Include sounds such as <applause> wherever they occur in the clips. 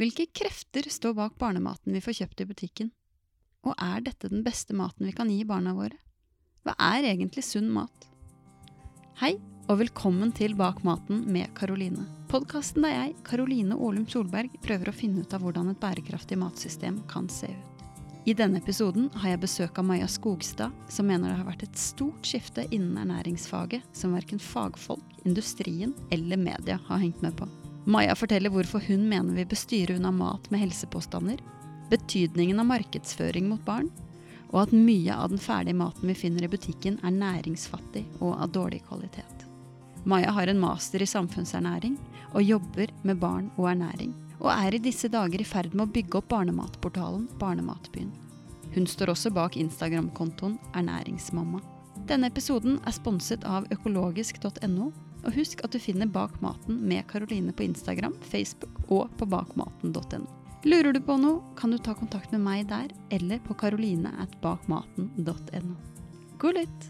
Hvilke krefter står bak barnematen vi får kjøpt i butikken? Og er dette den beste maten vi kan gi barna våre? Hva er egentlig sunn mat? Hei, og velkommen til Bak maten med Karoline. Podkasten der jeg, Karoline Ålum Solberg, prøver å finne ut av hvordan et bærekraftig matsystem kan se ut. I denne episoden har jeg besøk av Maja Skogstad, som mener det har vært et stort skifte innen ernæringsfaget som verken fagfolk, industrien eller media har hengt med på. Maja forteller hvorfor hun mener vi bør styre unna mat med helsepåstander, betydningen av markedsføring mot barn, og at mye av den ferdige maten vi finner i butikken er næringsfattig og av dårlig kvalitet. Maja har en master i samfunnsernæring og jobber med barn og ernæring og er i disse dager i ferd med å bygge opp barnematportalen Barnematbyen. Hun står også bak Instagram-kontoen Ernæringsmamma. Denne episoden er sponset av økologisk.no, og husk at du finner Bak maten med Karoline på Instagram, Facebook og på bakmaten.no. Lurer du på noe, kan du ta kontakt med meg der, eller på karoline.bakmaten.no. God lytt!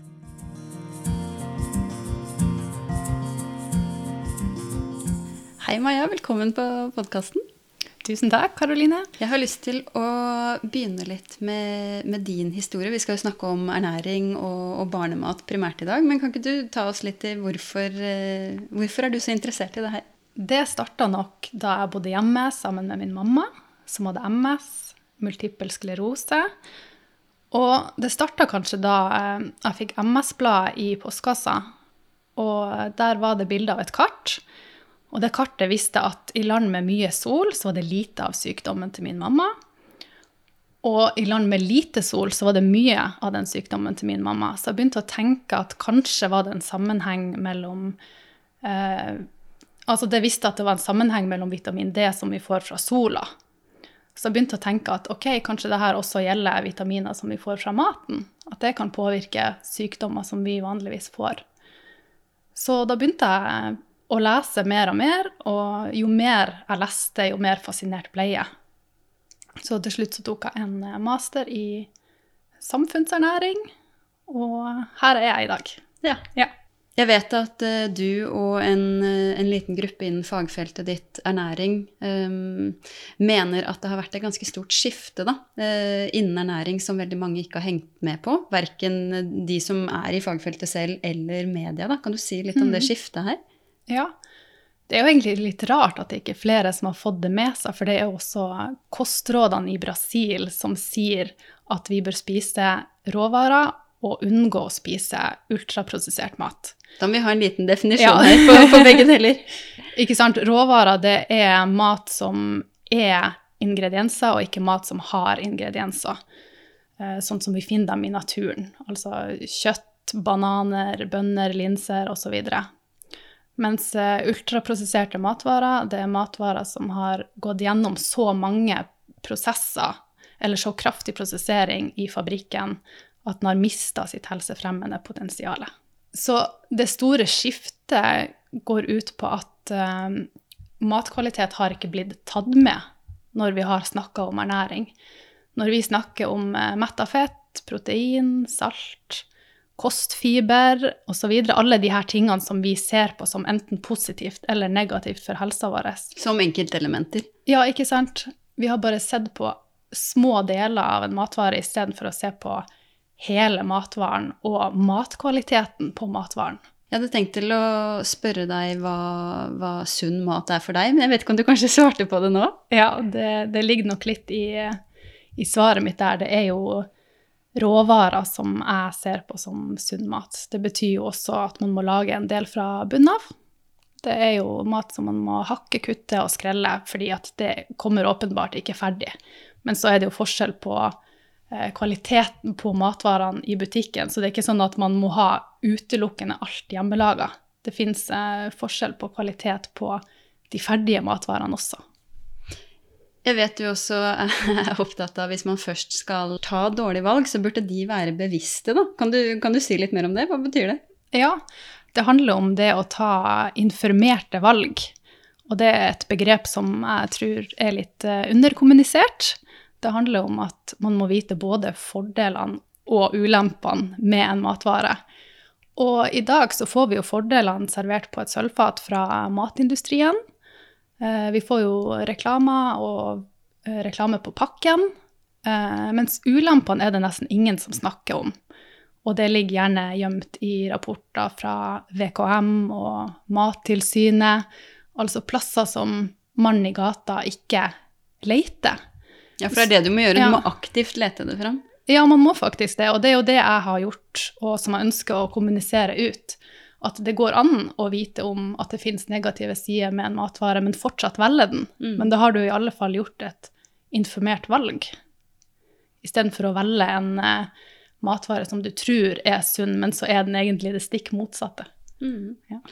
Hei Maja, velkommen på podkasten. Tusen takk, Karoline. Jeg har lyst til å begynne litt med, med, din historie. Vi skal jo snakke om ernæring og, og, barnemat primært i dag. Men kan ikke du ta oss litt i hvorfor, eh, hvorfor er du så interessert i det her? Det starta nok da jeg bodde hjemme sammen med min mamma, som hadde MS, multippel sklerose. Og det starta kanskje da eh, jeg fikk MS-blad i postkassa. Og der var det bilde av et kart og det kartet visste at i land med mye sol så var det lite av sykdommen til min mamma. Og i land med lite sol så var det mye av den sykdommen til min mamma. Så jeg begynte å tenke at kanskje var det en sammenheng mellom eh, Altså det visste at det var en sammenheng mellom vitamin D som vi får fra sola. Så jeg begynte å tenke at ok, kanskje det her også gjelder vitaminer som vi får fra maten. At det kan påvirke sykdommer som vi vanligvis får. Så da begynte jeg å lese mer og mer, og jo mer jeg leste, jo mer fascinert ble jeg. Så til slutt så tok jeg en eh, master i samfunnsernæring, og her er jeg i dag. Ja. ja. Jeg vet at uh, du og en, uh, en, liten gruppe innen fagfeltet ditt, ernæring, um, mener at det har vært et ganske stort skifte da, uh, innen ernæring som veldig mange ikke har hengt med på. Verken de som er i fagfeltet selv, eller media. Da. Kan du si litt om mm. det skiftet her? Ja. Det er jo egentlig litt rart at det ikke er flere som har fått det med seg, for det er jo også kostrådene i Brasil som sier at vi bør spise råvarer og unngå å spise ultraprosessert mat. Da må vi ha en liten definisjon ja. her på, på, begge deler. <laughs> ikke sant. Råvarer, det er mat som er ingredienser, og ikke mat som har ingredienser. Eh, sånn som vi finner dem i naturen. Altså kjøtt, bananer, bønner, linser osv. Mens eh, ultraprosesserte matvarer, det er matvarer som har gått gjennom så mange prosesser, eller så kraftig prosessering i fabrikken, at den har mista sitt helsefremmende potensial. Så det store skiftet går ut på at uh, matkvalitet har ikke blitt tatt med når vi har snakka om ernæring. Når vi snakker om uh, metta fett, protein, salt, kostfiber osv. Alle de her tingene som vi ser på som enten positivt eller negativt for helsa vår. Som enkeltelementer? Ja, ikke sant. Vi har bare sett på små deler av en matvare istedenfor å se på hele matvaren og matkvaliteten på matvaren. Jeg hadde tenkt til å spørre deg hva, hva, sunn mat er for deg, men jeg vet ikke om du kanskje svarte på det nå? Ja, det, det ligger nok litt i, i svaret mitt der. Det er jo råvarer som jeg ser på som sunn mat. Det betyr jo også at man må lage en del fra bunnen av. Det er jo mat som man må hakke, kutte og skrelle, fordi at det kommer åpenbart ikke ferdig. Men så er det jo forskjell på eh, kvaliteten på matvarene i butikken, så det er ikke sånn at man må ha utelukkende alt hjemmelaga. Det fins eh, forskjell på kvalitet på de ferdige matvarene også. Jeg vet du også <laughs> er opptatt av hvis man først skal ta dårlige valg, så burde de være bevisste, da. Kan du, kan du si litt mer om det? Hva betyr det? Ja, det handler om det å ta informerte valg. Og det er et begrep som jeg tror er litt eh, underkommunisert. Det handler om at man må vite både fordelene og ulempene med en matvare. Og i dag så får vi jo fordelene servert på et sølvfat fra matindustrien. Eh, vi får jo reklamer og eh, reklame på pakken, eh, mens ulempene er det nesten ingen som snakker om. Og det ligger gjerne gjemt i rapporter fra VKM og Mattilsynet, altså plasser som mannen i gata ikke leter. Ja, for det er det du må gjøre. Ja. Du må aktivt lete det fram. Ja, man må faktisk det, og det er jo det jeg har gjort, og som jeg ønsker å kommunisere ut. At det går an å vite om at det finnes negative sider med en matvare, men fortsatt velge den. Mm. Men da har du i alle fall gjort et informert valg. Istedenfor å velge en eh, matvare som du tror er sunn, men så er den egentlig det stikk motsatte. Mm. Ja.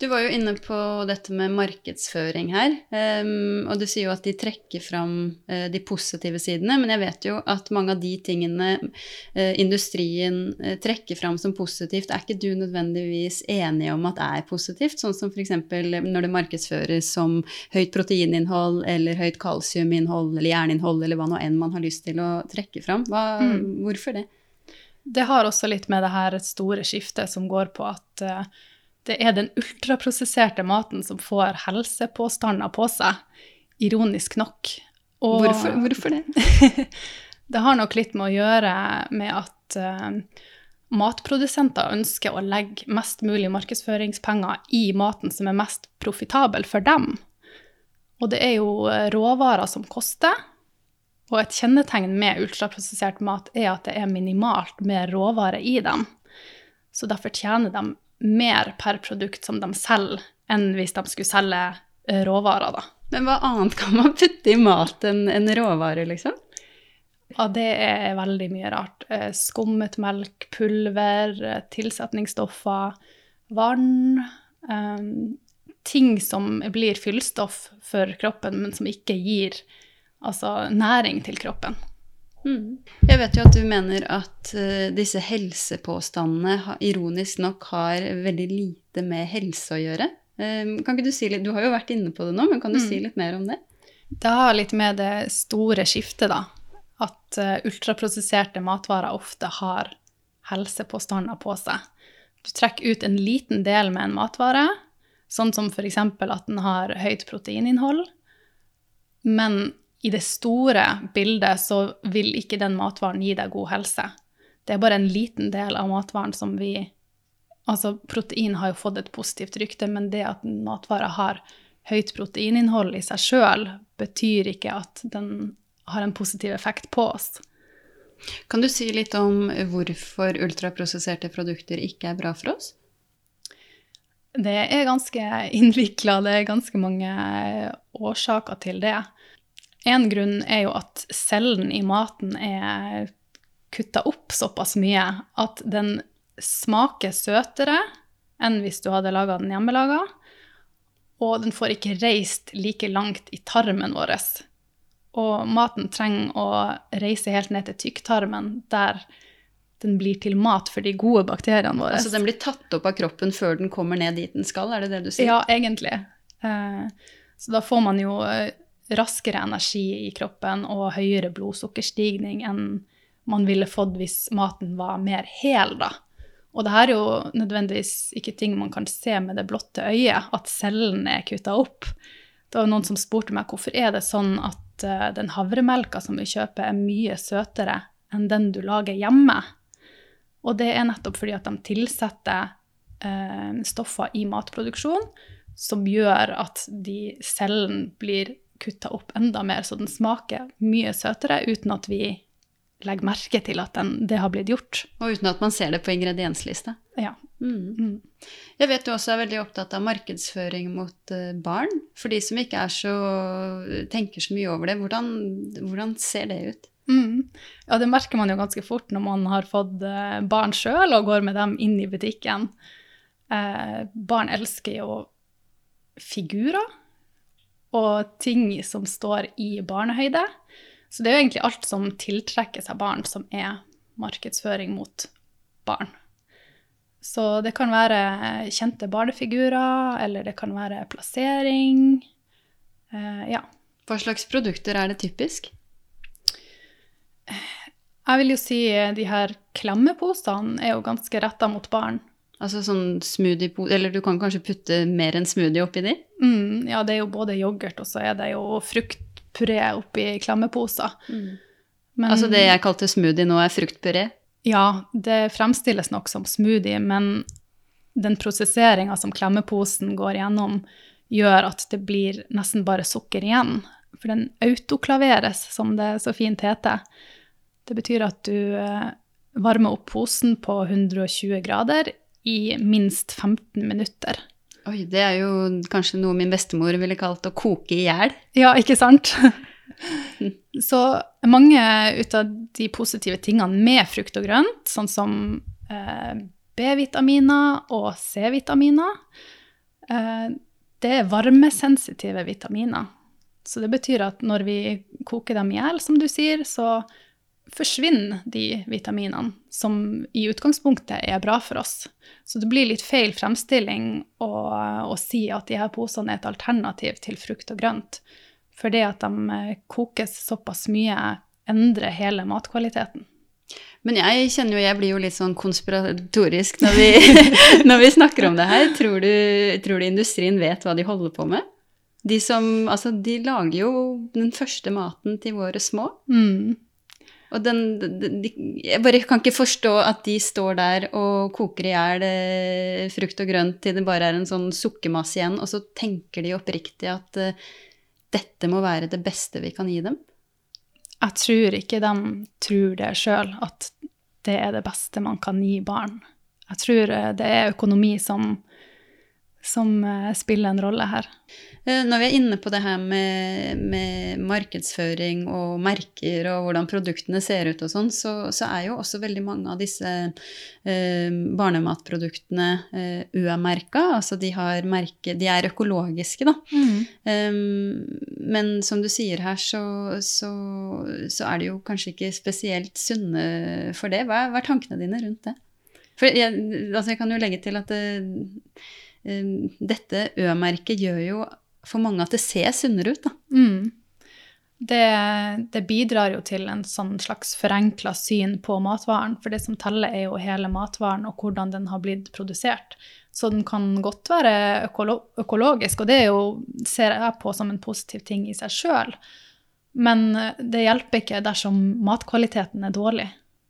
Du var jo inne på dette med markedsføring her, Um, og du sier jo at de trekker fram uh, de positive sidene, men jeg vet jo at mange av de tingene uh, industrien uh, trekker fram som positivt, er ikke du nødvendigvis enig om at er positivt, sånn som f.eks. når det markedsføres som høyt proteininnhold eller høyt kalsiuminnhold eller jerninnhold eller hva nå enn man har lyst til å trekke fram. Hva, Mm. Hvorfor det? Det har også litt med det her store skiftet som går på at det er den ultraprosesserte maten som får helsepåstander på seg, ironisk nok. Og Hvorfor, hvorfor det? <laughs> det har nok litt med å gjøre med at uh, matprodusenter ønsker å legge mest mulig markedsføringspenger i maten som er mest profitabel for dem. Og det er jo eh, råvarer som koster. Og et kjennetegn med ultraprosessert mat er at det er minimalt med råvarer i dem. Så derfor tjener de mer per produkt som de selger, enn hvis de skulle selge eh, råvarer, da. Men hva annet kan man putte i mat enn en råvarer, liksom? Ja, det er veldig mye rart. Eh, Skummet melk, pulver, eh, tilsetningsstoffer, vann Um, Ting som blir fyllstoff for kroppen, men som ikke gir altså, næring til kroppen. Mm. Jeg vet jo at du mener at uh, disse helsepåstandene ha- ironisk nok har veldig lite med helse å gjøre. Um, kan ikke Du si litt, du har jo vært inne på det nå, men kan du Mm. si litt mer om det? Det har litt med det store skiftet, da. At uh, ultraprosesserte matvarer ofte har helsepåstander på seg. Du trekker ut en liten del med en matvare, sånn som f.eks. at den har høyt proteininnhold. Men i det store bildet så vil ikke den matvaren gi deg god helse. Det er bare en liten del av matvaren som vi Altså, protein har jo fått et positivt rykte, men det at matvarer har høyt proteininnhold i seg sjøl, betyr ikke at den har en positiv effekt på oss. Kan du si litt om hvorfor ultraprosesserte produkter ikke er bra for oss? Det er ganske innvikla, det er ganske mange årsaker til det. En grunn er jo at cellen i maten er kutta opp såpass mye at den smaker søtere enn hvis du hadde laga den hjemmelaga. Og den får ikke reist like langt i tarmen vår. Og maten trenger å reise helt ned til tykktarmen, der den blir til mat for de gode bakteriene våre. Altså Den blir tatt opp av kroppen før den kommer ned dit den skal, er det det du sier? Ja, egentlig. Eh, Så da får man jo eh, raskere energi i kroppen og høyere blodsukkerstigning enn man ville fått hvis maten var mer hel, da. Og det her er jo nødvendigvis ikke ting man kan se med det blotte øyet, at cellene er kutta opp. Det var noen som spurte meg hvorfor er det sånn at eh, den havremelka som vi kjøper, er mye søtere enn den du lager hjemme. Og det er nettopp fordi at de tilsetter eh, stoffer i matproduksjon som gjør at de cellene blir kutta opp enda mer, så den smaker mye søtere uten at vi legger merke til at den, det har blitt gjort. Og uten at man ser det på ingredienslista. Ja. Mm. Mm. Jeg vet du også er veldig opptatt av markedsføring mot eh, barn. For de som ikke er så, tenker så mye over det, hvordan, hvordan ser det ut? Mm. Ja, det merker man jo ganske fort når man har fått eh, barn sjøl og går med dem inn i butikken. Eh, barn elsker jo figurer og ting som står i barnehøyde. Så det er jo egentlig alt som tiltrekker seg barn, som er markedsføring mot barn. Så det kan være kjente barnefigurer, eller det kan være plassering. Eh, ja. Hva slags produkter er det typisk? Jeg vil jo si de her klemmeposene er jo ganske retta mot barn. Altså sånn smoothie Eller du kan kanskje putte mer enn smoothie oppi de? Mm, ja, det er jo både yoghurt, og så er det jo fruktpuré oppi klemmeposer. Men, Altså det jeg kalte smoothie nå, er fruktpuré? Ja, det fremstilles nok som smoothie, men den prosesseringa som klemmeposen går gjennom, gjør at det blir nesten bare sukker igjen. For den autoklaveres, som det så fint heter. Det betyr at du eh, varmer opp posen på 120 grader i minst 15 minutter. Oi, det er jo kanskje noe min bestemor ville kalt å koke i hjel. Ja, ikke sant? <laughs> Så mange ut av de positive tingene med frukt og grønt, sånn som eh, B-vitaminer og C-vitaminer, eh, det er varmesensitive vitaminer. Så det betyr at når vi koker dem i hjel, som du sier, så forsvinner de vitaminene som i utgangspunktet er bra for oss. Så det blir litt feil fremstilling å, å si at de her posene er et alternativ til frukt og grønt. For det at de eh, kokes såpass mye, endrer hele matkvaliteten. Men jeg kjenner jo, jeg blir jo litt sånn konspiratorisk når vi, <laughs> når vi snakker om det her. Tror du, tror du industrien vet hva de holder på med? De som, altså, de lager jo den første maten til våre små. Mm. Og den, de, jeg bare kan ikke forstå at de står der og koker i hjel eh, frukt og grønt til det bare er en sånn sukkermasse igjen, og så tenker de oppriktig at uh, dette må være det beste vi kan gi dem. Jeg tror ikke de tror det sjøl, at det er det beste man kan gi barn. Jeg tror eh, det er økonomi som, som eh, spiller en rolle her. Eh, Når vi er inne på det her med, med markedsføring og merker og hvordan produktene ser ut og sånn, så, så er jo også veldig mange av disse eh, barnematproduktene eh, UA-merka. Altså de, har merke, de er økologiske, da. Um, men som du sier her, så, så, så er de jo kanskje ikke spesielt sunne for det. Hva er, hva er tankene dine rundt det? For jeg, altså jeg kan jo legge til at det, eh, dette Ø-merket gjør jo for mange at det ser sunnere ut, da. Mm. Det, det bidrar jo til en sånn slags forenkla syn på matvaren. For det som teller, er jo hele matvaren og hvordan den har blitt produsert. Så den kan godt være økolo økologisk, og det jo, ser jeg på som en positiv ting i seg sjøl. Men det hjelper ikke dersom matkvaliteten er dårlig.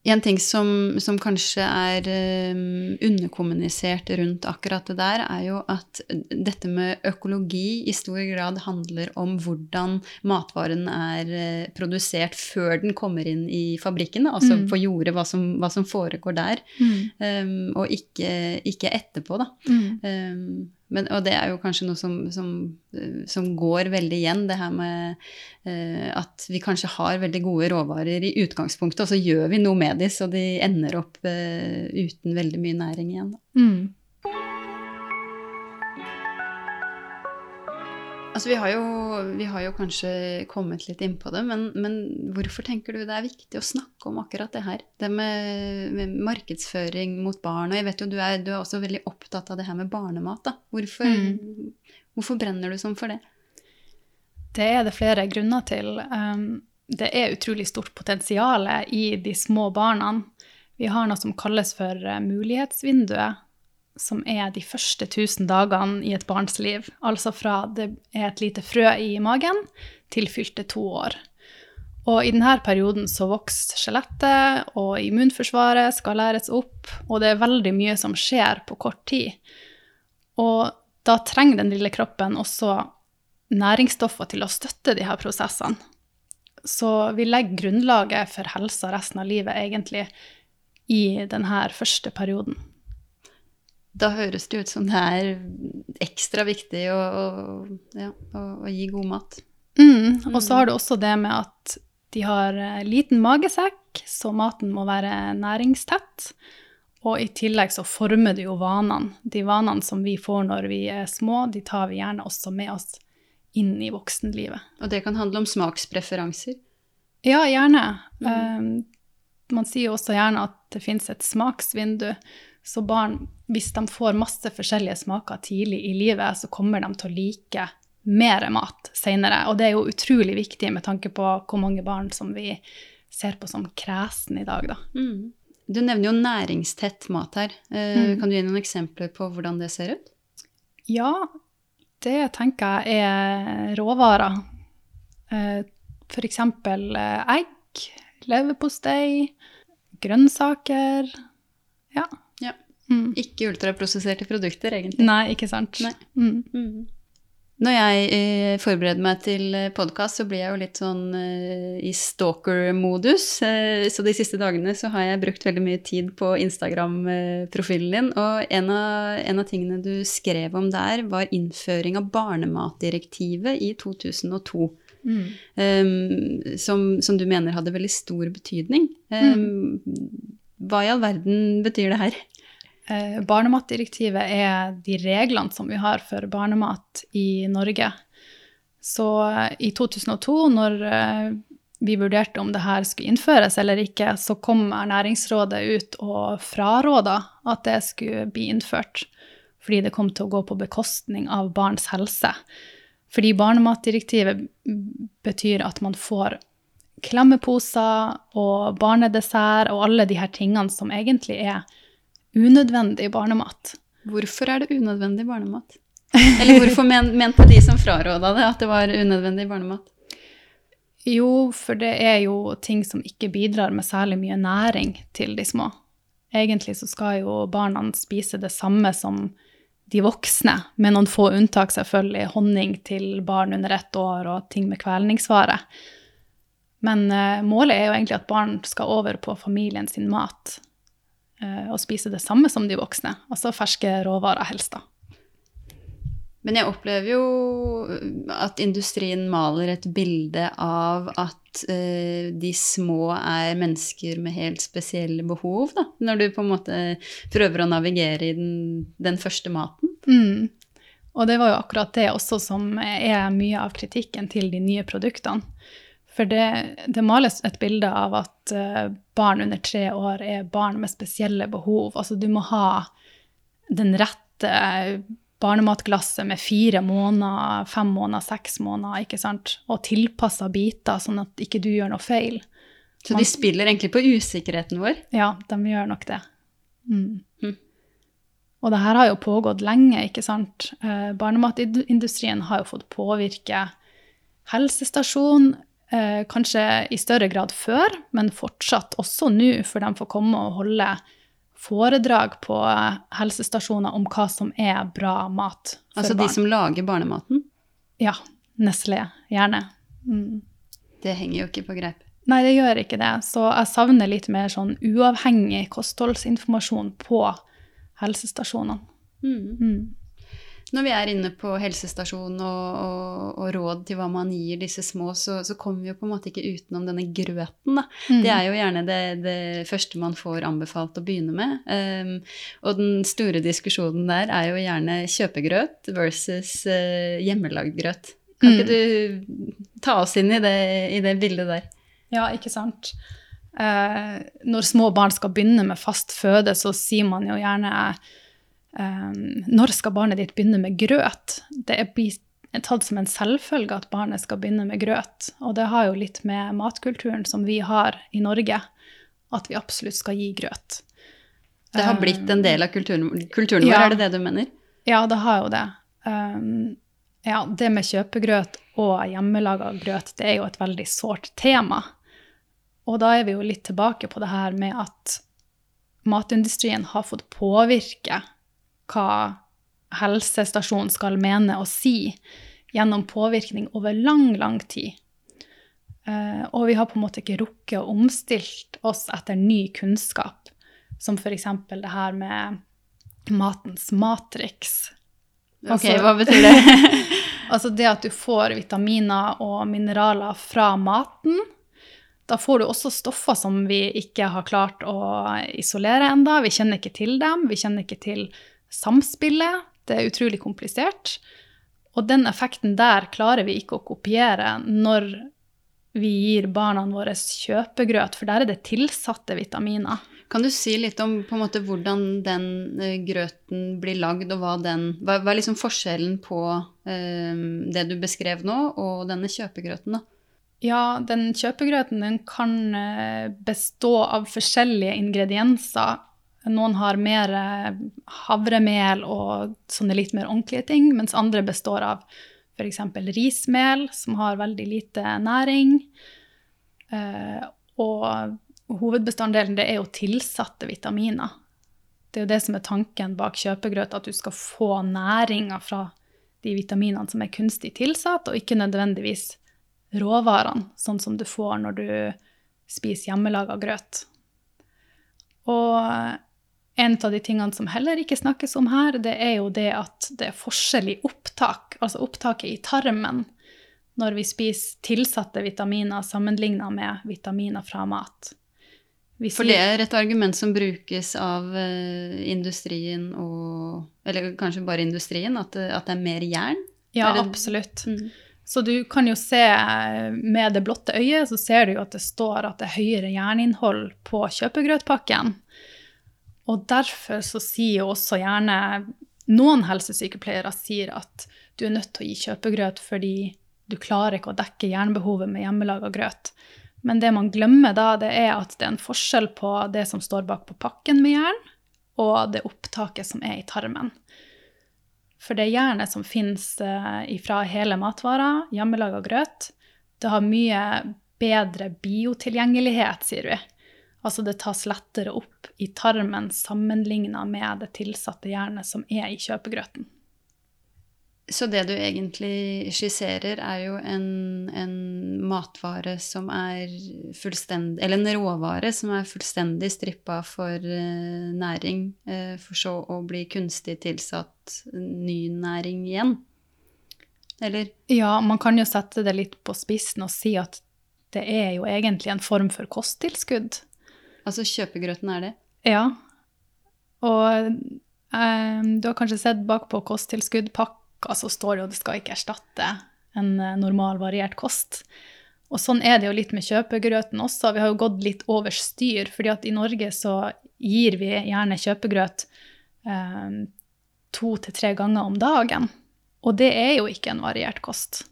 En ting som, som kanskje er um, underkommunisert rundt akkurat det der, er jo at dette med økologi i stor grad handler om hvordan matvaren er uh, produsert før den kommer inn i fabrikken, altså Mm. på jordet, hva som, hva som foregår der, um, og ikke, ikke etterpå, da. Um, men, og det er jo kanskje noe som, som, eh, som går veldig igjen, det her med eh, at vi kanskje har veldig gode råvarer i utgangspunktet, og så gjør vi noe med de, så de ender opp eh, uten veldig mye næring igjen. Da. Mm. Altså, vi har, jo, vi har jo kanskje kommet litt inn på det, men, men hvorfor tenker du det er viktig å snakke om akkurat det her? Det med, med markedsføring mot barn, og jeg vet jo du er, du er også veldig opptatt av det her med barnemat. Da. Hvorfor, Mm. hvorfor brenner du sånn for det? Det er det flere grunner til. Um, det er utrolig stort potensial i de små barna. Vi har noe som kalles for eh, mulighetsvinduet, som er de første 1000 dagene i et barns liv. Altså fra det er et lite frø i magen til fylte to år. Og i denne perioden så vokser skjelettet, og immunforsvaret skal læres opp, og det er veldig mye som skjer på kort tid. Og da trenger den lille kroppen også næringsstoffer til å støtte de her prosessene. Så vi legger grunnlaget for helsa resten av livet egentlig i denne første perioden. Da høres det ut som det er ekstra viktig å, å, ja, å, å gi god mat. Mm. Og så har du også det med at de har eh, liten magesekk, så maten må være næringstett. Og i tillegg så former det jo vanene. De vanene som vi får når vi er små, de tar vi gjerne også med oss inn i voksenlivet. Og det kan handle om smakspreferanser. Ja, gjerne. Um, man sier jo også gjerne at det fins et smaksvindu. Så barn, hvis de får masse forskjellige smaker tidlig i livet, så kommer de til å like mer mat seinere. Og det er jo utrolig viktig med tanke på hvor mange barn som vi ser på som kresen i dag, da. Mm. Du nevner jo næringstett mat her. Eh, Mm. Kan du gi noen eksempler på hvordan det ser ut? Ja, det tenker jeg er råvarer. Eh, eksempel eh, egg, leverpostei, grønnsaker. Ja. Mm. Ikke ultraprosesserte produkter, egentlig. Nei, ikke sant? Nei. Mm. Når jeg eh, forbereder meg til podkast, så blir jeg jo litt sånn eh, i stalker-modus. Eh, så de siste dagene så har jeg brukt veldig mye tid på Instagram-profilen din. Og en av, en av tingene du skrev om der, var innføring av barnematdirektivet i 2002. Mm. eh, som, som du mener hadde veldig stor betydning. Eh, Hva i all verden betyr det her? Eh, Barnematdirektivet er de reglene som vi har for barnemat i Norge. Så eh, i 2002, når eh, vi vurderte om det her skulle innføres eller ikke, så kom Ernæringsrådet ut og fraråda at det skulle bli innført. Fordi det kom til å gå på bekostning av barns helse. Fordi barnematdirektivet betyr at man får klemmeposer og barnedessert og alle de her tingene som egentlig er unødvendig barnemat. Hvorfor er det unødvendig barnemat? <laughs> Eller hvorfor men, mente de som fraråda det, at det var unødvendig barnemat? Jo, for det er jo ting som ikke bidrar med særlig mye næring til de små. Egentlig så skal jo barna spise det samme som de voksne, med noen få unntak selvfølgelig. Honning til barn under ett år og ting med kvelningsvare. Men uh, målet er jo egentlig at barn skal over på familien sin mat og spise det samme som de voksne. Altså ferske råvarer helst, da. Men jeg opplever jo at industrien maler et bilde av at uh, de små er mennesker med helt spesielle behov, da. Når du på en måte prøver å navigere i den, den første maten. Mm. Og det var jo akkurat det også som er mye av kritikken til de nye produktene. For det, det males et bilde av at eh, barn under tre år er barn med spesielle behov. Altså du må ha den rette barnematglasset med fire måneder, fem måneder, seks måneder, ikke sant? Og tilpassa biter, sånn at ikke du gjør noe feil. Så Man- de spiller egentlig på usikkerheten vår. Ja, de gjør nok det. Mm. Mm. Og det her har jo pågått lenge, ikke sant. Eh, barnematindustrien har jo fått påvirke helsestasjon, eh, kanskje i større grad før, men fortsatt også nå, for de får komme og holde foredrag på eh, helsestasjoner om hva som er bra mat for Altså barn. de som lager barnematen. Ja, Nestlé, gjerne. Mm. Det henger jo ikke på greip. Nei, det gjør ikke det. Så jeg savner litt mer sånn uavhengig kostholdsinformasjon på helsestasjonene. Mm. Mm. Når vi er inne på helsestasjon og, og, og råd til hva man gir disse små, så, så kommer vi jo på en måte ikke utenom denne grøten. Da. Mm. Det er jo gjerne det, det første man får anbefalt å begynne med. Um, og den store diskusjonen der er jo gjerne kjøpegrøt versus uh, hjemmelagd grøt. Kan ikke du ta oss inn i det, i det bildet der? Ja, ikke sant. Uh, når små barn skal begynne med fast føde, så sier man jo gjerne eh, Når skal barnet ditt begynne med grøt? Det er tatt som en selvfølge at barnet skal begynne med grøt. Og det har jo litt med matkulturen som vi har i Norge, at vi absolutt skal gi grøt. Det har blitt en del av kulturen, kulturen vår, Ja. er det det du mener? Ja, det har jo det. Um, ja, det med kjøpegrøt og hjemmelaga grøt, det er jo et veldig sårt tema. Og da er vi jo litt tilbake på det her med at matindustrien har fått påvirke hva helsestasjonen skal mene og si, gjennom påvirkning over lang, lang tid. Eh, og vi har på en måte ikke rukket å omstilt oss etter ny kunnskap, som f.eks. det her med matens matrix. Ok, Altså- hva betyr det? <laughs> Altså det at du får vitaminer og mineraler fra maten. Da får du også stoffer som vi ikke har klart å isolere enda. Vi kjenner ikke til dem, vi kjenner ikke til samspillet. Det er utrolig komplisert. Og den effekten der klarer vi ikke å kopiere når vi gir barna våre kjøpegrøt, for der er det tilsatte vitaminer. Kan du si litt om måte hvordan den eh, grøten blir lagd, og hva, den, hva, hva er liksom forskjellen på eh, det du beskrev nå, og denne kjøpegrøten? da? Ja, den kjøpegrøten den kan eh, bestå av forskjellige ingredienser. Noen har mer eh, havremel og sånne litt mer ordentlige ting, mens andre består av f.eks. rismel, som har veldig lite næring. Eh, og hovedbestanddelen det er jo tilsatte vitaminer. Det er jo det som er tanken bak kjøpegrøt, at du skal få næringa fra de vitaminene som er kunstig tilsatt, og ikke nødvendigvis råvarene, sånn som du får når du spiser hjemmelaga grøt. Og en av de tingene som heller ikke snakkes om her, det er jo det at det er forskjell i opptak, altså opptaket i tarmen, når vi spiser tilsatte vitaminer sammenligna med vitaminer fra mat. For det er et argument som brukes av uh, industrien og Eller kanskje bare industrien, at, at det er mer jern? Ja, absolutt. Mm. Så du kan jo se med det blotte øyet, så ser du jo at det står at det er høyere jerninnhold på kjøpegrøtpakken. Og derfor så sier jo også gjerne noen helsesykepleiere sier at du er nødt til å gi kjøpegrøt fordi du klarer ikke å dekke jernbehovet med hjemmelaga grøt. Men det man glemmer da, det er at det er en forskjell på det som står bak på pakken med jern, og det opptaket som er i tarmen. For det jernet som finnes eh, fra hele matvarer, hjemmelaga grøt, det har mye bedre biotilgjengelighet, sier vi. Altså det tas lettere opp i tarmen sammenligna med det tilsatte jernet som er i kjøpegrøten. Så det du egentlig skisserer, er jo en, en, matvare som er fullstendig Eller en råvare som er fullstendig strippa for uh, næring, uh, for så å bli kunstig tilsatt ny næring igjen. Eller? Ja, man kan jo sette det litt på spissen og si at det er jo egentlig en form for kosttilskudd. Altså kjøpegrøten er det? Ja. Og um, du har kanskje sett bakpå kosttilskuddpakka så står det jo at det skal ikke erstatte en eh, normal, variert kost. Og sånn er det jo litt med kjøpegrøten også. Vi har jo gått litt over styr, fordi at i Norge så gir vi gjerne kjøpegrøt um, to til tre ganger om dagen. Og det er jo ikke en variert kost.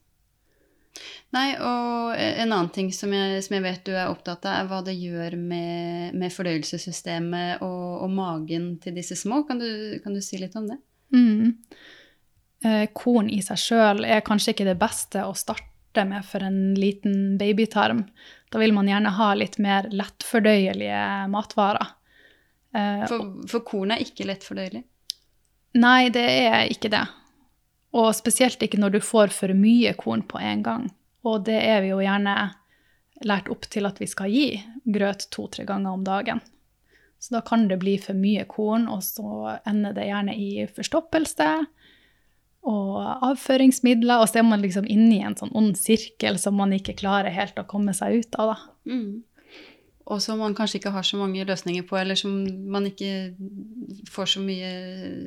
Nei, og en annen ting som jeg, som jeg vet du er opptatt av, er hva det gjør med, med fordøyelsessystemet og, og, magen til disse små. Kan du, kan du si litt om det? Mm. Eh, korn i seg sjøl er kanskje ikke det beste å starte med for en liten babytarm. Da vil man gjerne ha litt mer lettfordøyelige matvarer. Eh, for, for korn er ikke lettfordøyelig? Nei, det er ikke det. Og spesielt ikke når du får for mye korn på en gang. Og det er vi jo gjerne lært opp til at vi skal gi grøt to-tre ganger om dagen. Så da kan det bli for mye korn, og så ender det gjerne i forstoppelse og avføringsmidler, og så er man liksom inne i en sånn ond sirkel som man ikke klarer helt å komme seg ut av. da. Mm. Og som man kanskje ikke har så mange løsninger på, eller som man ikke får så mye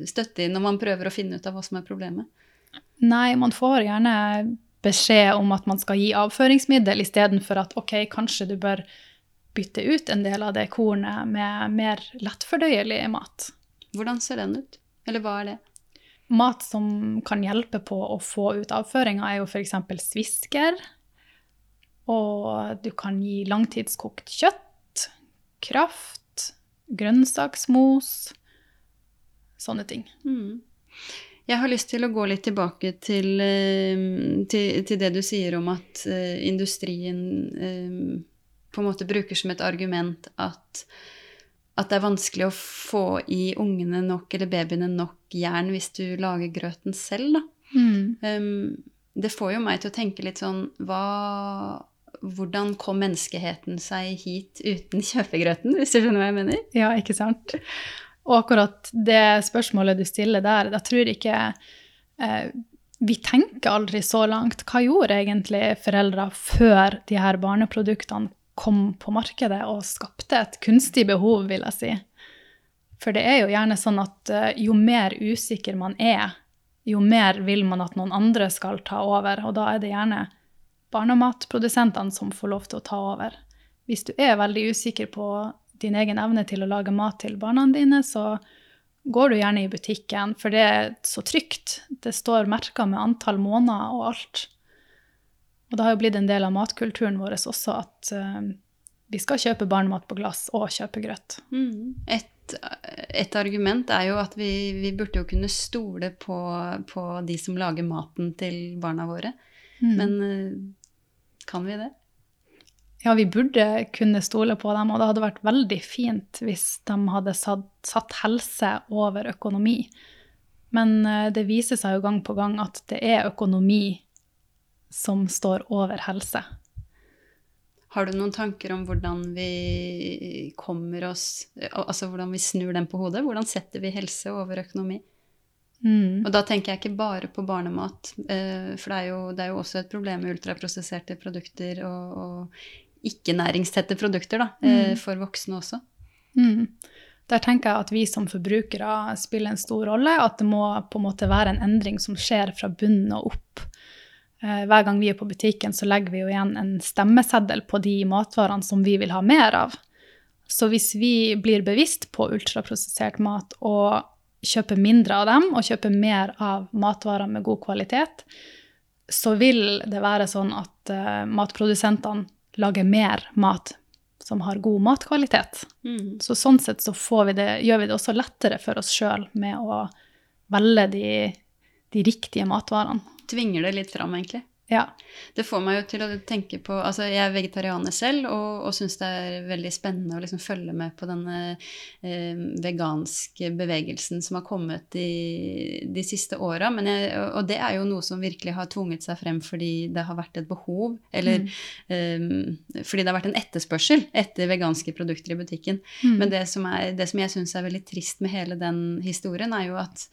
støtte i når man prøver å finne ut av hva som er problemet. Nei, man får gjerne beskjed om at man skal gi avføringsmiddel istedenfor at ok, kanskje du bør bytte ut en del av det kornet med mer lettfordøyelig mat. Hvordan ser den ut? Eller hva er det? Mat som kan hjelpe på å få ut avføringa, er jo f.eks. svisker. Og du kan gi langtidskokt kjøtt, kraft, grønnsaksmos Sånne ting. Mm. Jeg har lyst til å gå litt tilbake til, eh, til, til det du sier om at uh, industrien um, på en måte bruker som et argument at at det er vanskelig å få i ungene nok, eller babyene nok jern hvis du lager grøten selv, da. Mm. Det får jo meg til å tenke litt sånn hva, Hvordan kom menneskeheten seg hit uten kjøpegrøten, hvis du skjønner hva jeg mener? Ja, ikke sant. Og akkurat det spørsmålet du stiller der, da tror jeg ikke eh, Vi tenker aldri så langt. Hva gjorde egentlig foreldre før de her barneproduktene kom på markedet og skapte et kunstig behov, vil jeg si. For det er jo gjerne sånn at uh, jo mer usikker man er, jo mer vil man at noen andre skal ta over. Og da er det gjerne barnematprodusentene som får lov til å ta over. Hvis du er veldig usikker på din egen evne til å lage mat til barna dine, så går du gjerne i butikken, for det er så trygt. Det står merka med antall måneder og alt. Og det har jo blitt en del av matkulturen vår også at uh, vi skal kjøpe barnemat på glass og kjøpe grøt. Mm. Et, et, argument er jo at vi, vi burde jo kunne stole på, på, de som lager maten til barna våre. Mm. Men uh, kan vi det? Ja, vi burde kunne stole på dem, og det hadde vært veldig fint hvis de hadde satt, satt helse over økonomi. Men uh, det viser seg jo gang på gang at det er økonomi som står over helse. Har du noen tanker om hvordan vi kommer oss Altså hvordan vi snur den på hodet? Hvordan setter vi helse over økonomi? Mm. Og da tenker jeg ikke bare på barnemat, eh, for det er, jo, det er jo også et problem med ultraprosesserte produkter og, og ikke-næringstette produkter da, eh, mm. for voksne også. Mm. Der tenker jeg at vi som forbrukere spiller en stor rolle. At det må på en måte være en endring som skjer fra bunnen og opp. Eh, hver gang vi er på butikken, så legger vi jo igjen en stemmeseddel på de matvarene som vi vil ha mer av. Så hvis vi blir bevisst på ultraprosessert mat og kjøper mindre av dem, og kjøper mer av matvarer med god kvalitet, så vil det være sånn at uh, matprodusentene lager mer mat som har god matkvalitet. Mm. Så sånn sett så vi det, gjør vi det også lettere for oss sjøl med å velge de, de riktige matvarene tvinger det litt fram, egentlig. Ja. Det får meg jo til å tenke på Altså, jeg er vegetarianer selv og, og syns det er veldig spennende å liksom følge med på denne eh, veganske bevegelsen som har kommet de, de siste åra. Og det er jo noe som virkelig har tvunget seg frem fordi det har vært et behov, eller mm. eh, fordi det har vært en etterspørsel etter veganske produkter i butikken. Mm. Men det som, er, det som jeg syns er veldig trist med hele den historien, er jo at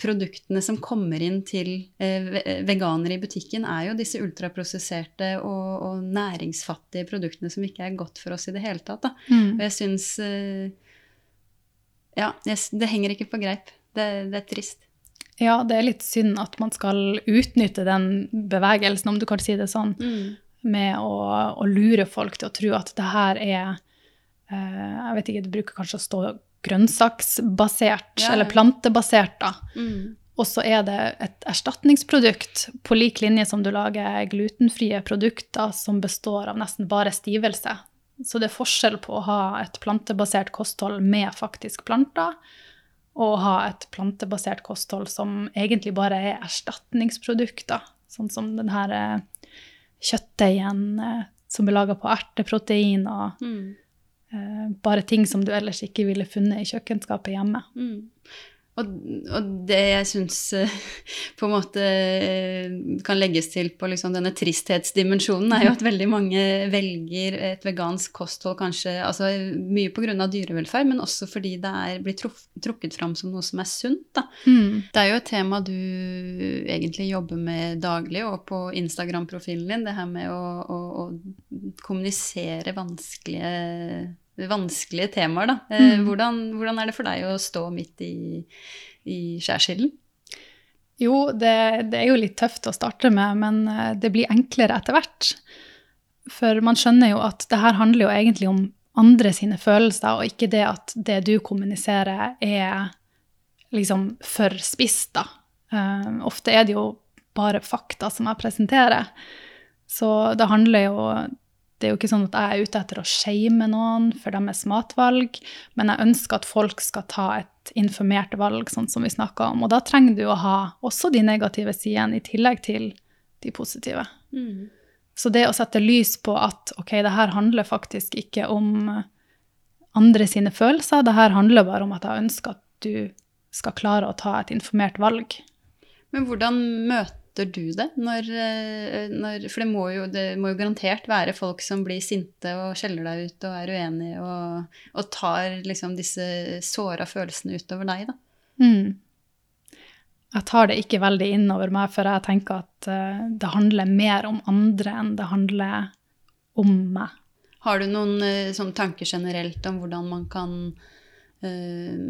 produktene som kommer inn til eh, veganere i butikken, er jo disse ultraprosesserte og, og, næringsfattige produktene som ikke er godt for oss i det hele tatt. Mm. Og jeg syns eh, Ja, det henger ikke på greip. Det, det, er trist. Ja, det er litt synd at man skal utnytte den bevegelsen, om du kan si det sånn, mm. med å, å, lure folk til å tro at det her er eh, Jeg vet ikke, det bruker kanskje å stå grønnsaksbasert, ja, eller plantebasert, da. Mm. Og så er det et erstatningsprodukt på lik linje som du lager glutenfrie produkter som består av nesten bare stivelse. Så det er forskjell på å ha et plantebasert kosthold med faktisk planter, og å ha et plantebasert kosthold som egentlig bare er erstatningsprodukter. Sånn som den her eh, kjøttdeigen eh, som blir laga på erteprotein, og mm. Eh, bare ting som du ellers ikke ville funnet i kjøkkenskapet hjemme. Mm. Og, og, det jeg syns eh, <laughs> på en måte eh, kan legges til på liksom denne tristhetsdimensjonen, er jo at veldig mange velger et vegansk kosthold kanskje altså mye pga. dyrevelferd, men også fordi det er blitt trukket fram som noe som er sunt. Mm. Det er jo et tema du egentlig jobber med daglig, og på Instagram-profilen din, det her med å, å, å kommunisere vanskelige vanskelige temaer, da. Eh, mm. Hvordan, hvordan, er det for deg å stå midt i, i skjærsilden? Jo, det, det, er jo litt tøft å starte med, men eh, det blir enklere etter hvert. For man skjønner jo at det her handler jo egentlig om andre sine følelser, og ikke det at det du kommuniserer, er liksom for spisst, da. Uh, ofte er det jo bare fakta som jeg presenterer. Så det handler jo det er jo ikke sånn at jeg er ute etter å shame noen for deres matvalg, men jeg ønsker at folk skal ta et informert valg, sånn som vi snakka om. Og da trenger du å ha også de negative sidene i tillegg til de positive. Mm. Så det å sette lys på at ok, det her handler faktisk ikke om andre sine følelser, det her handler bare om at jeg ønsker at du skal klare å ta et informert valg. Men hvordan møter møter du det? Når, eh, når, for det må, jo, det må, jo, garantert være folk som blir sinte og skjeller deg ut og er uenige og, og tar liksom disse såra følelsene utover deg, da. Mm. Jeg tar det ikke veldig innover meg, for jeg tenker at uh, det handler mer om andre enn det handler om meg. Har du noen uh, sånn tanker generelt om hvordan man kan uh,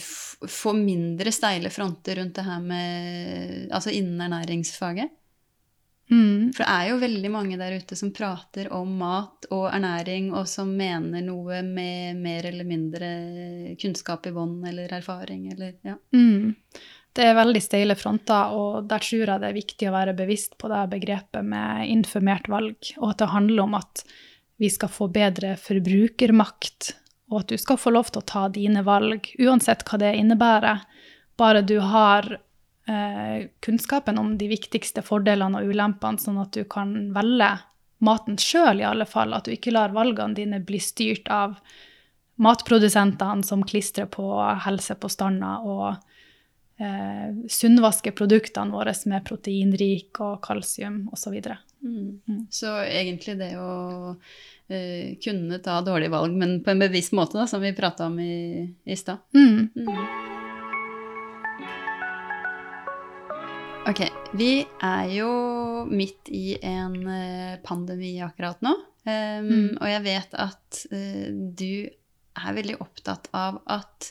få mindre steile fronter rundt det her med Altså innen ernæringsfaget. Mm. For det er jo veldig mange der ute som prater om mat og ernæring, og som mener noe med mer eller mindre kunnskap i bånn eller erfaring eller ja. Mm. det er veldig steile fronter, og der tror jeg det er viktig å være bevisst på det begrepet med informert valg, og at det handler om at vi skal få bedre forbrukermakt, og at du skal få lov til å ta dine valg, uansett hva det innebærer, bare du har eh, kunnskapen om de viktigste fordelene og ulempene, sånn at du kan velge maten sjøl, i alle fall. At du ikke lar valgene dine bli styrt av matprodusentene som klistrer på helsepåstander og eh, sunnvasker produktene våre med proteinrik og kalsium osv. Så, mm. mm. så egentlig det å eh, kunne ta dårlige valg, men på en bevisst måte, da, som vi prata om i, i stad. Mm. mm. Ok, vi er jo midt i en eh, pandemi akkurat nå. Um, mm. Og jeg vet at uh, du er veldig opptatt av at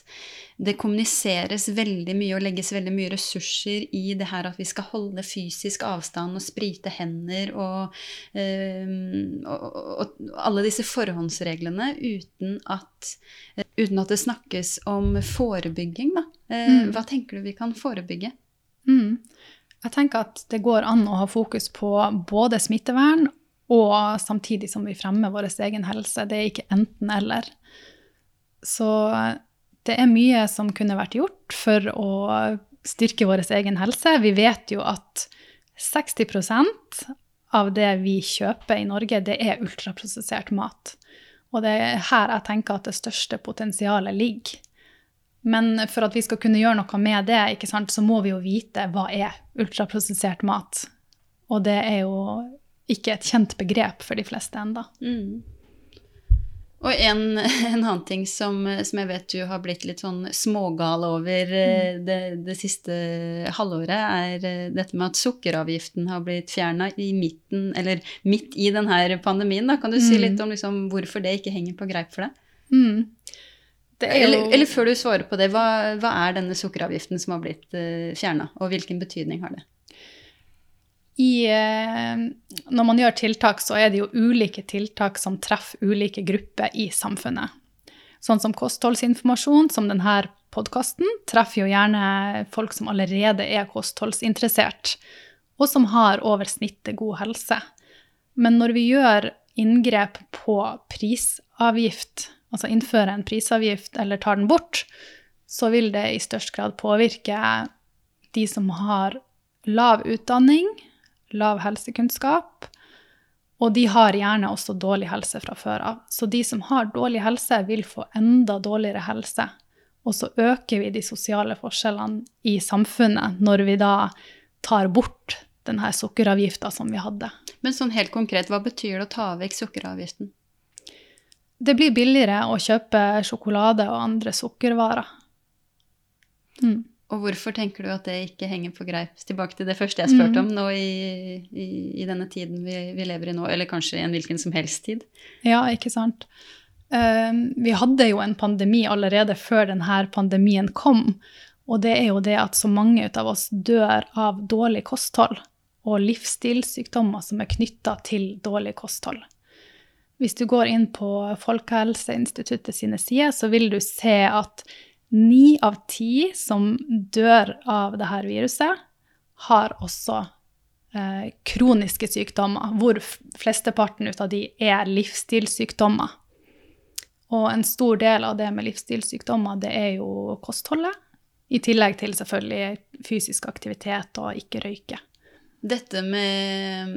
det kommuniseres veldig mye og legges veldig mye ressurser i det her at vi skal holde fysisk avstand og sprite hender og, um, og, og, og alle disse forhåndsreglene uten at, uh, uten at det snakkes om forebygging. Uh, mm. Hva tenker du vi kan forebygge? Mm. Jeg tenker at det går an å ha fokus på både smittevern og samtidig som vi fremmer vår egen helse. Det er ikke enten-eller. Så det er mye som kunne vært gjort for å styrke vår egen helse. Vi vet jo at 60% av det vi kjøper i Norge, det er ultraprosessert mat. Og det er her jeg tenker at det største potensialet ligger. Men for at vi skal kunne gjøre noe med det, så må vi jo vite hva er ultraprosessert mat. Og det er jo ikke et kjent begrep for de fleste ennå. Mm. Og en, <laughs> en, annen ting som, som, jeg vet du har blitt litt sånn smågal over eh, mm. det, det, siste halvåret, er eh, dette med at sukkeravgiften har blitt fjerna i midten, eller midt i denne pandemien. Da. Kan du si mm. litt om liksom, hvorfor det ikke henger på greip for deg? Mm. Jo... Eller, eller, før du svarer på det, hva, hva er denne sukkeravgiften som har blitt uh, eh, fjerna, og hvilken betydning har det? I, uh, når man gjør tiltak, så er det jo ulike tiltak som treffer ulike grupper i samfunnet. Sånn som kostholdsinformasjon, som denne podkasten, treffer jo gjerne folk som allerede er kostholdsinteressert, og som har over snittet god helse. Men når vi gjør inngrep på prisavgift, altså innfører en prisavgift eller tar den bort, så vil det i størst grad påvirke de som har lav utdanning, lav helsekunnskap, og de har gjerne også dårlig helse fra før av. Så de som har dårlig helse, vil få enda dårligere helse. Og så øker vi de sosiale forskjellene i samfunnet når vi da tar bort denne sukkeravgifta som vi hadde. Men sånn helt konkret, hva betyr det å ta vekk sukkeravgiften? det blir billigere å kjøpe sjokolade og andre sukkervarer. Mm. Og hvorfor tenker du at det ikke henger på greip? Tilbake til det første jeg spurte mm. om nå i, i, i denne tiden vi, vi, lever i nå, eller kanskje i en hvilken som helst tid. Ja, ikke sant. Uh, vi hadde jo en pandemi allerede før denne pandemien kom. Og det er jo det at så mange av oss dør av dårlig kosthold og livsstilssykdommer som er knytta til dårlig kosthold. Hvis du går inn på Folkehelseinstituttet sine sider, så vil du se at ni av ti som dør av dette viruset, har også eh, kroniske sykdommer, hvor flesteparten av de er livsstilssykdommer. Og en stor del av det med livsstilssykdommer, det er jo kostholdet. I tillegg til selvfølgelig fysisk aktivitet og ikke røyke. Dette med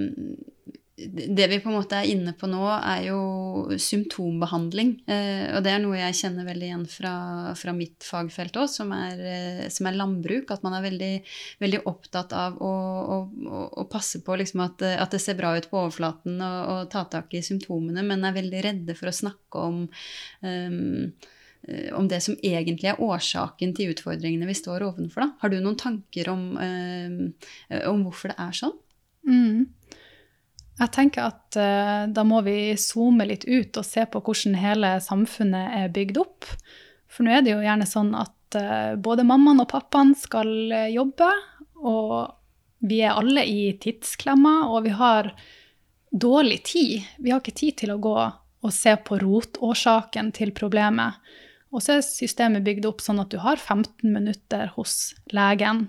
det vi på en måte er inne på nå, er jo symptombehandling. Eh, og det er noe jeg kjenner veldig igjen fra, fra mitt fagfelt òg, som, eh, som, er landbruk. At man er veldig, veldig opptatt av å, å, å passe på liksom at, at, det ser bra ut på overflaten og, og, ta tak i symptomene, men er veldig redde for å snakke om um, om det som egentlig er årsaken til utfordringene vi står overfor. Da. Har du noen tanker om, um, om hvorfor det er sånn? Mm. Jeg tenker at uh, da må vi zoome litt ut og se på hvordan hele samfunnet er bygd opp. For nå er det jo gjerne sånn at uh, både mammaen og pappaen skal uh, jobbe, og vi er alle i tidsklemma, og vi har dårlig tid. Vi har ikke tid til å gå og se på rotårsaken til problemet. Og så er systemet bygd opp sånn at du har 15 minutter hos legen.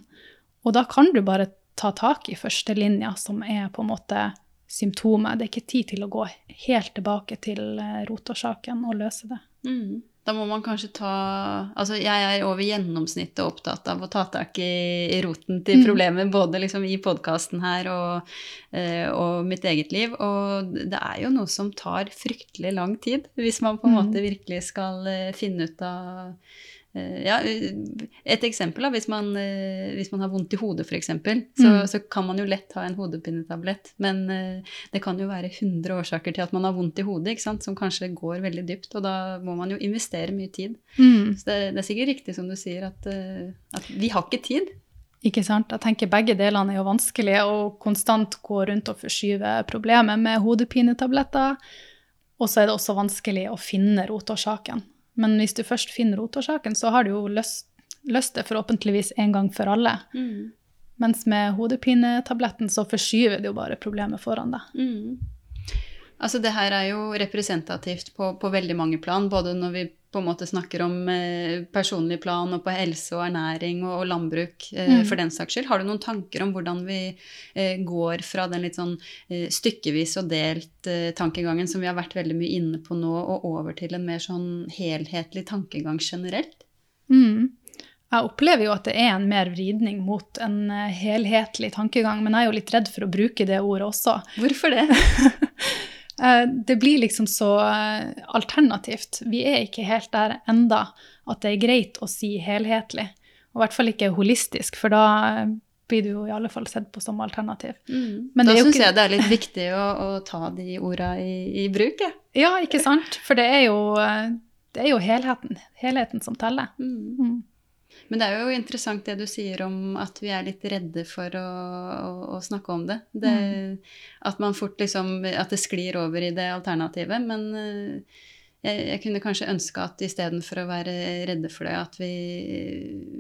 Og da kan du bare ta tak i førstelinja, som er på en måte symptomet. Det er ikke tid til å gå helt tilbake til eh, rotårsaken og løse det. Mm. Da må man kanskje ta Altså, jeg er over gjennomsnittet opptatt av å ta tak i, i roten til problemet, både liksom i podkasten her og, eh, og, mitt eget liv. Og det er jo noe som tar fryktelig lang tid, hvis man på en måte virkelig skal eh, finne ut av ja, et eksempel da, hvis man, eh, hvis man har vondt i hodet f.eks., så, mm. så kan man jo lett ha en hodepinetablett. Men eh, det kan jo være 100 årsaker til at man har vondt i hodet, som kanskje går veldig dypt. Og da må man jo investere mye tid. Mm. Så det, det, er sikkert riktig som du sier, at, at, vi har ikke tid. Ikke sant. Jeg tenker begge delene er jo vanskelig, å konstant gå rundt og forskyve problemet med hodepinetabletter. Og så er det også vanskelig å finne rotårsaken. Men hvis du først finner rotårsaken, så har du jo løst, løst det forhåpentligvis en gang for alle. Mm. Mens med hodepinetabletten så forskyver det jo bare problemet foran deg. Mm. Altså det her er jo representativt på, på, veldig mange plan, både når vi på en måte snakker om eh, personlig plan og på helse og ernæring og, og landbruk eh, mm. for den saks skyld. Har du noen tanker om hvordan vi eh, går fra den litt sånn eh, stykkevis og delt eh, tankegangen som vi har vært veldig mye inne på nå, og over til en mer sånn helhetlig tankegang generelt? Mm. Jeg opplever jo at det er en mer vridning mot en eh, helhetlig tankegang, men jeg er jo litt redd for å bruke det ordet også. Hvorfor det? <laughs> Eh, det blir liksom så eh, alternativt. Vi er ikke helt der enda at det er greit å si helhetlig. Og i hvert fall ikke holistisk, for da eh, blir du jo i alle fall sett på som alternativ. Mm. da syns ikke... jeg det er litt viktig å, å ta de orda i, i bruk. Ja. <laughs> ja, ikke sant? For det er jo, det er jo helheten, helheten som teller. Mm. Mm. Men det er jo interessant det du sier om at vi er litt redde for å, å, å snakke om det. det mm. At man fort liksom At det sklir over i det alternativet. Men uh, jeg, jeg, kunne kanskje ønske at istedenfor å være redde for det, at vi,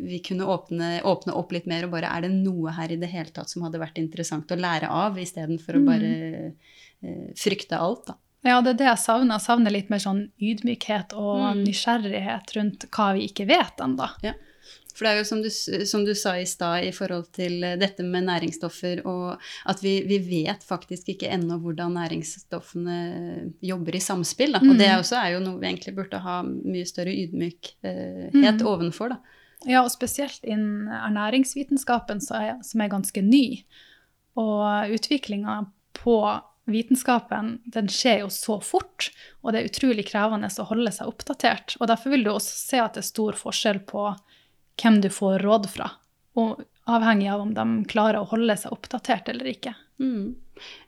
vi kunne åpne, åpne, opp litt mer og bare Er det noe her i det hele tatt som hadde vært interessant å lære av, istedenfor mm. å bare uh, frykte alt, da. Ja, det er det jeg savner. Jeg savner litt mer sånn ydmykhet og mm. nysgjerrighet rundt hva vi ikke vet ennå. Ja. For det er jo som du, som du sa i stad i forhold til eh, dette med næringsstoffer, og at vi, vi vet faktisk ikke ennå hvordan næringsstoffene jobber i samspill. Da. Og det mm. også er jo noe vi egentlig burde ha mye større ydmykhet mm. ovenfor. Da. Ja, og spesielt innen ernæringsvitenskapen, er, som er ganske ny. Og utviklinga på vitenskapen den skjer jo så fort, og det er utrolig krevende å holde seg oppdatert. Og derfor vil du også se at det er stor forskjell på hvem du får råd fra. Og avhengig av om de klarer å holde seg oppdatert eller ikke. Mm.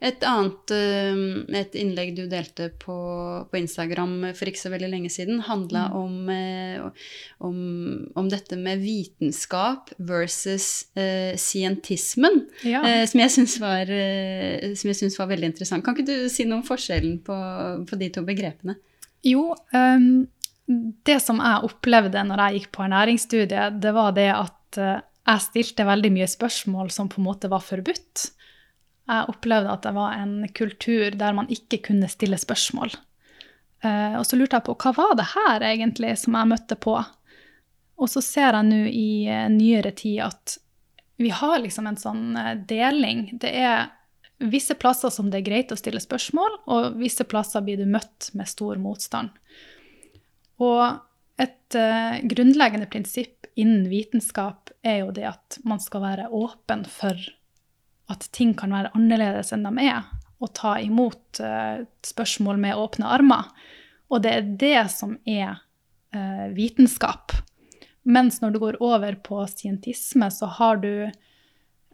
Et annet eh, et innlegg du delte på, på, Instagram for ikke så veldig lenge siden, handla mm. om, eh, om, om, dette med vitenskap versus eh, scientismen, ja. eh, som jeg syns var, uh, var, veldig interessant. Kan ikke du si noe om forskjellen på, på de to begrepene? Jo, um, det som jeg opplevde når jeg gikk på ernæringsstudiet, det var det at eh, jeg stilte veldig mye spørsmål som på en måte var forbudt. Jeg opplevde at det var en kultur der man ikke kunne stille spørsmål. Eh, og så lurte jeg på hva var det her egentlig som jeg møtte på? Og så ser jeg nå i eh, nyere tid at vi har liksom en sånn deling. Det er visse plasser som det er greit å stille spørsmål, og visse plasser blir du møtt med stor motstand. Og et uh, grunnleggende prinsipp innen vitenskap er jo det at man skal være åpen for at ting kan være annerledes enn de er, og ta imot uh, spørsmål med åpne armer. Og det er det som er uh, vitenskap. Mens når du går over på scientisme, så har du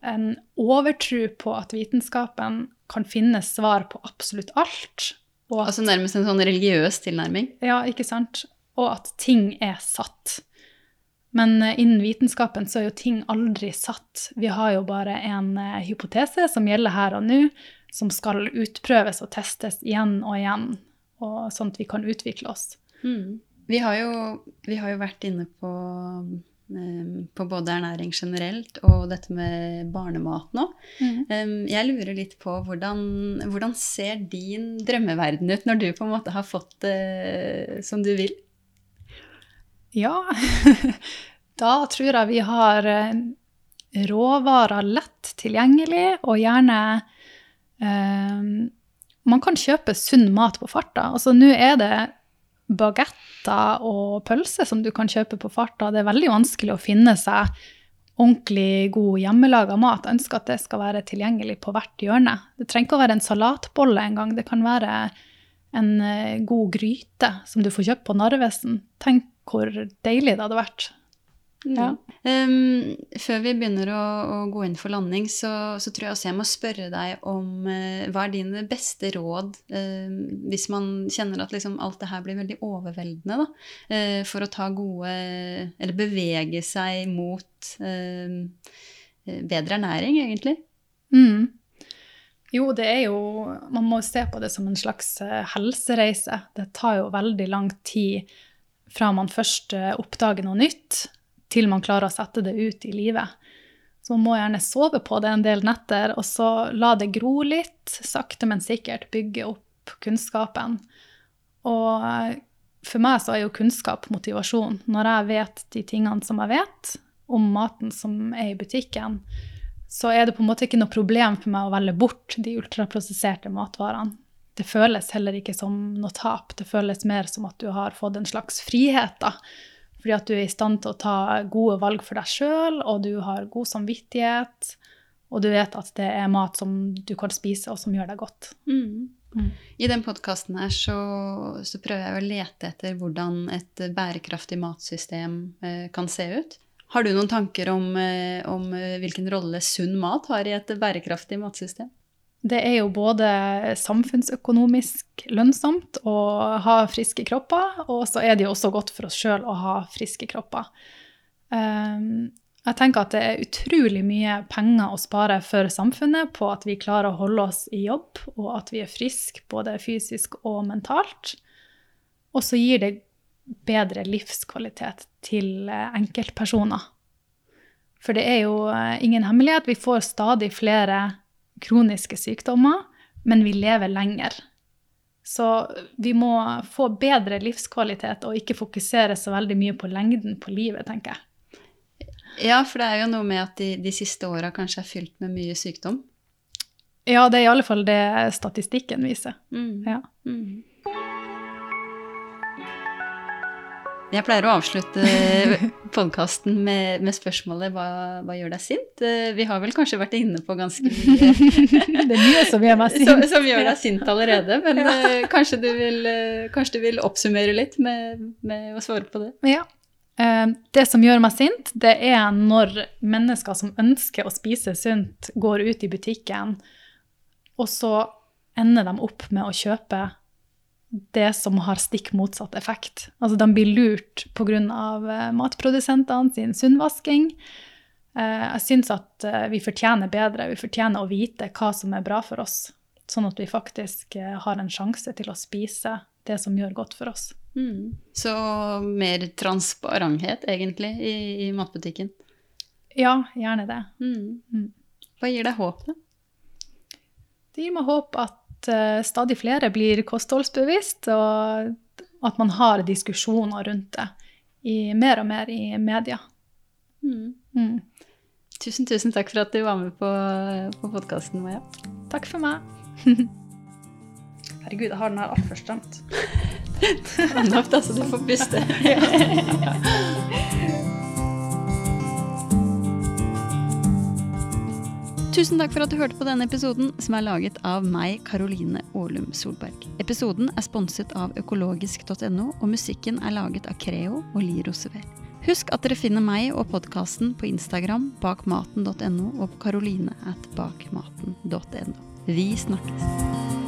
en overtro på at vitenskapen kan finne svar på absolutt alt. altså nærmest en sånn religiøs tilnærming? Ja, ikke sant og at ting er satt. Men eh, innen vitenskapen så er jo ting aldri satt. Vi har jo bare en uh, hypotese som gjelder her og nå, som skal utprøves og testes igjen og igjen, og sånn at vi kan utvikle oss. Mm. Vi, har jo, vi, har jo, vært inne på, um, på både ernæring generelt og dette med barnemat nå. Mm. Um, jeg lurer litt på hvordan, hvordan, ser din drømmeverden ut når du på en måte har fått det uh, som du vil? Ja, <laughs> da tror jeg vi har eh, råvarer lett tilgjengelig, og gjerne um, Man kan kjøpe sunn mat på farta. Altså nå er det bagetter og pølser som du kan kjøpe på farta. Det er veldig vanskelig å finne seg ordentlig god hjemmelaga mat. Jeg ønsker at det skal være tilgjengelig på hvert hjørne. Det trenger ikke å være en salatbolle engang. Det kan være en eh, god gryte som du får kjøpt på Narvesen. Tenk hvor deilig det hadde vært. Ja. Um, før vi begynner å, å, gå inn for landing, så, så, tror jeg også jeg må spørre deg om uh, hva er dine beste råd uh, hvis man kjenner at liksom alt det her blir veldig overveldende, da, uh, for å ta gode Eller bevege seg mot bedre ernæring, egentlig? Mm. Jo, det er jo Man må se på det som en slags helsereise. Det tar jo veldig lang tid fra man først oppdager noe nytt, til man klarer å sette det ut i livet. Så man må gjerne sove på det en del netter, og så la det gro litt, sakte, men sikkert bygge opp kunnskapen. Og eh, for meg så er jo kunnskap motivasjon. Når jeg vet de tingene som jeg vet om maten som er i butikken, så er det på en måte ikke noe problem for meg å velge bort de ultraprosesserte matvarene. Det føles heller ikke som noe tap. Det føles mer som at du har fått en slags frihet. da fordi at du er i stand til å ta gode valg for deg sjøl, og du har god samvittighet. Og du vet at det er mat som du kan spise, og som gjør deg godt. Mm. Mm. I den podkasten her så, så, prøver jeg å lete etter hvordan et bærekraftig matsystem eh, kan se ut. Har du noen tanker om, eh, om eh, hvilken rolle sunn mat har i et bærekraftig matsystem? Det er jo både samfunnsøkonomisk lønnsomt å ha friske kropper, og så er det jo også godt for oss sjøl å ha friske kropper. Ehm, jeg tenker at det er utrolig mye penger å spare for samfunnet på at vi klarer å holde oss i jobb, og at vi er friske både fysisk og mentalt. Og så gir det bedre livskvalitet til enkeltpersoner. For det er jo eh, ingen hemmelighet, vi får stadig flere kroniske sykdommer, men vi lever lenger. Så vi må få bedre livskvalitet og ikke fokusere så veldig mye på lengden på livet, tenker jeg. Ja, for det er jo noe med at de, de siste åra kanskje er fylt med mye sykdom. Ja, det er i alle fall det statistikken viser. Mm. Ja. Mm. Jeg pleier å avslutte podkasten med, med, spørsmålet hva, hva, gjør deg sint? Eh, vi har vel kanskje vært inne på ganske mye <laughs> Det er mye som gjør meg <laughs> sint. Som, som gjør deg sint allerede. Men ja. uh, kanskje, du vil, kanskje, du vil, oppsummere litt med, med, å svare på det? Ja. Det som gjør meg sint, det er når mennesker som ønsker å spise sunt, går ut i butikken, og så ender de opp med å kjøpe det som har stikk motsatt effekt. Altså de blir lurt pga. Eh, matprodusentene sin sunnvasking. Eh, jeg syns at eh, vi fortjener bedre. Vi fortjener å vite hva som er bra for oss. Sånn at vi faktisk har en sjanse til å spise det som gjør godt for oss. Mm. Så mer transparenthet, egentlig, i, i, matbutikken? Ja, gjerne det. Mm. Mm. Hva gir deg håp, da? Det gir meg håp at uh, stadig flere blir kostholdsbevisst, og at man har diskusjoner rundt det i, mer og mer i media. Mm. Mm. Tusen, tusen takk for at du var med på, på podkasten, Maja. Takk for meg. <laughs> Herregud, jeg har den her altfor stramt. <laughs> Nok, da, så du får puste. <laughs> Tusen takk for at du hørte på denne episoden, som er laget av meg, Karoline Aalum Solberg. Episoden er sponset av økologisk.no, og musikken er laget av Creo og Li Rosever. Husk at dere finner meg og podkasten på Instagram bakmaten.no og på karoline at bakmaten.no. Vi snakkes!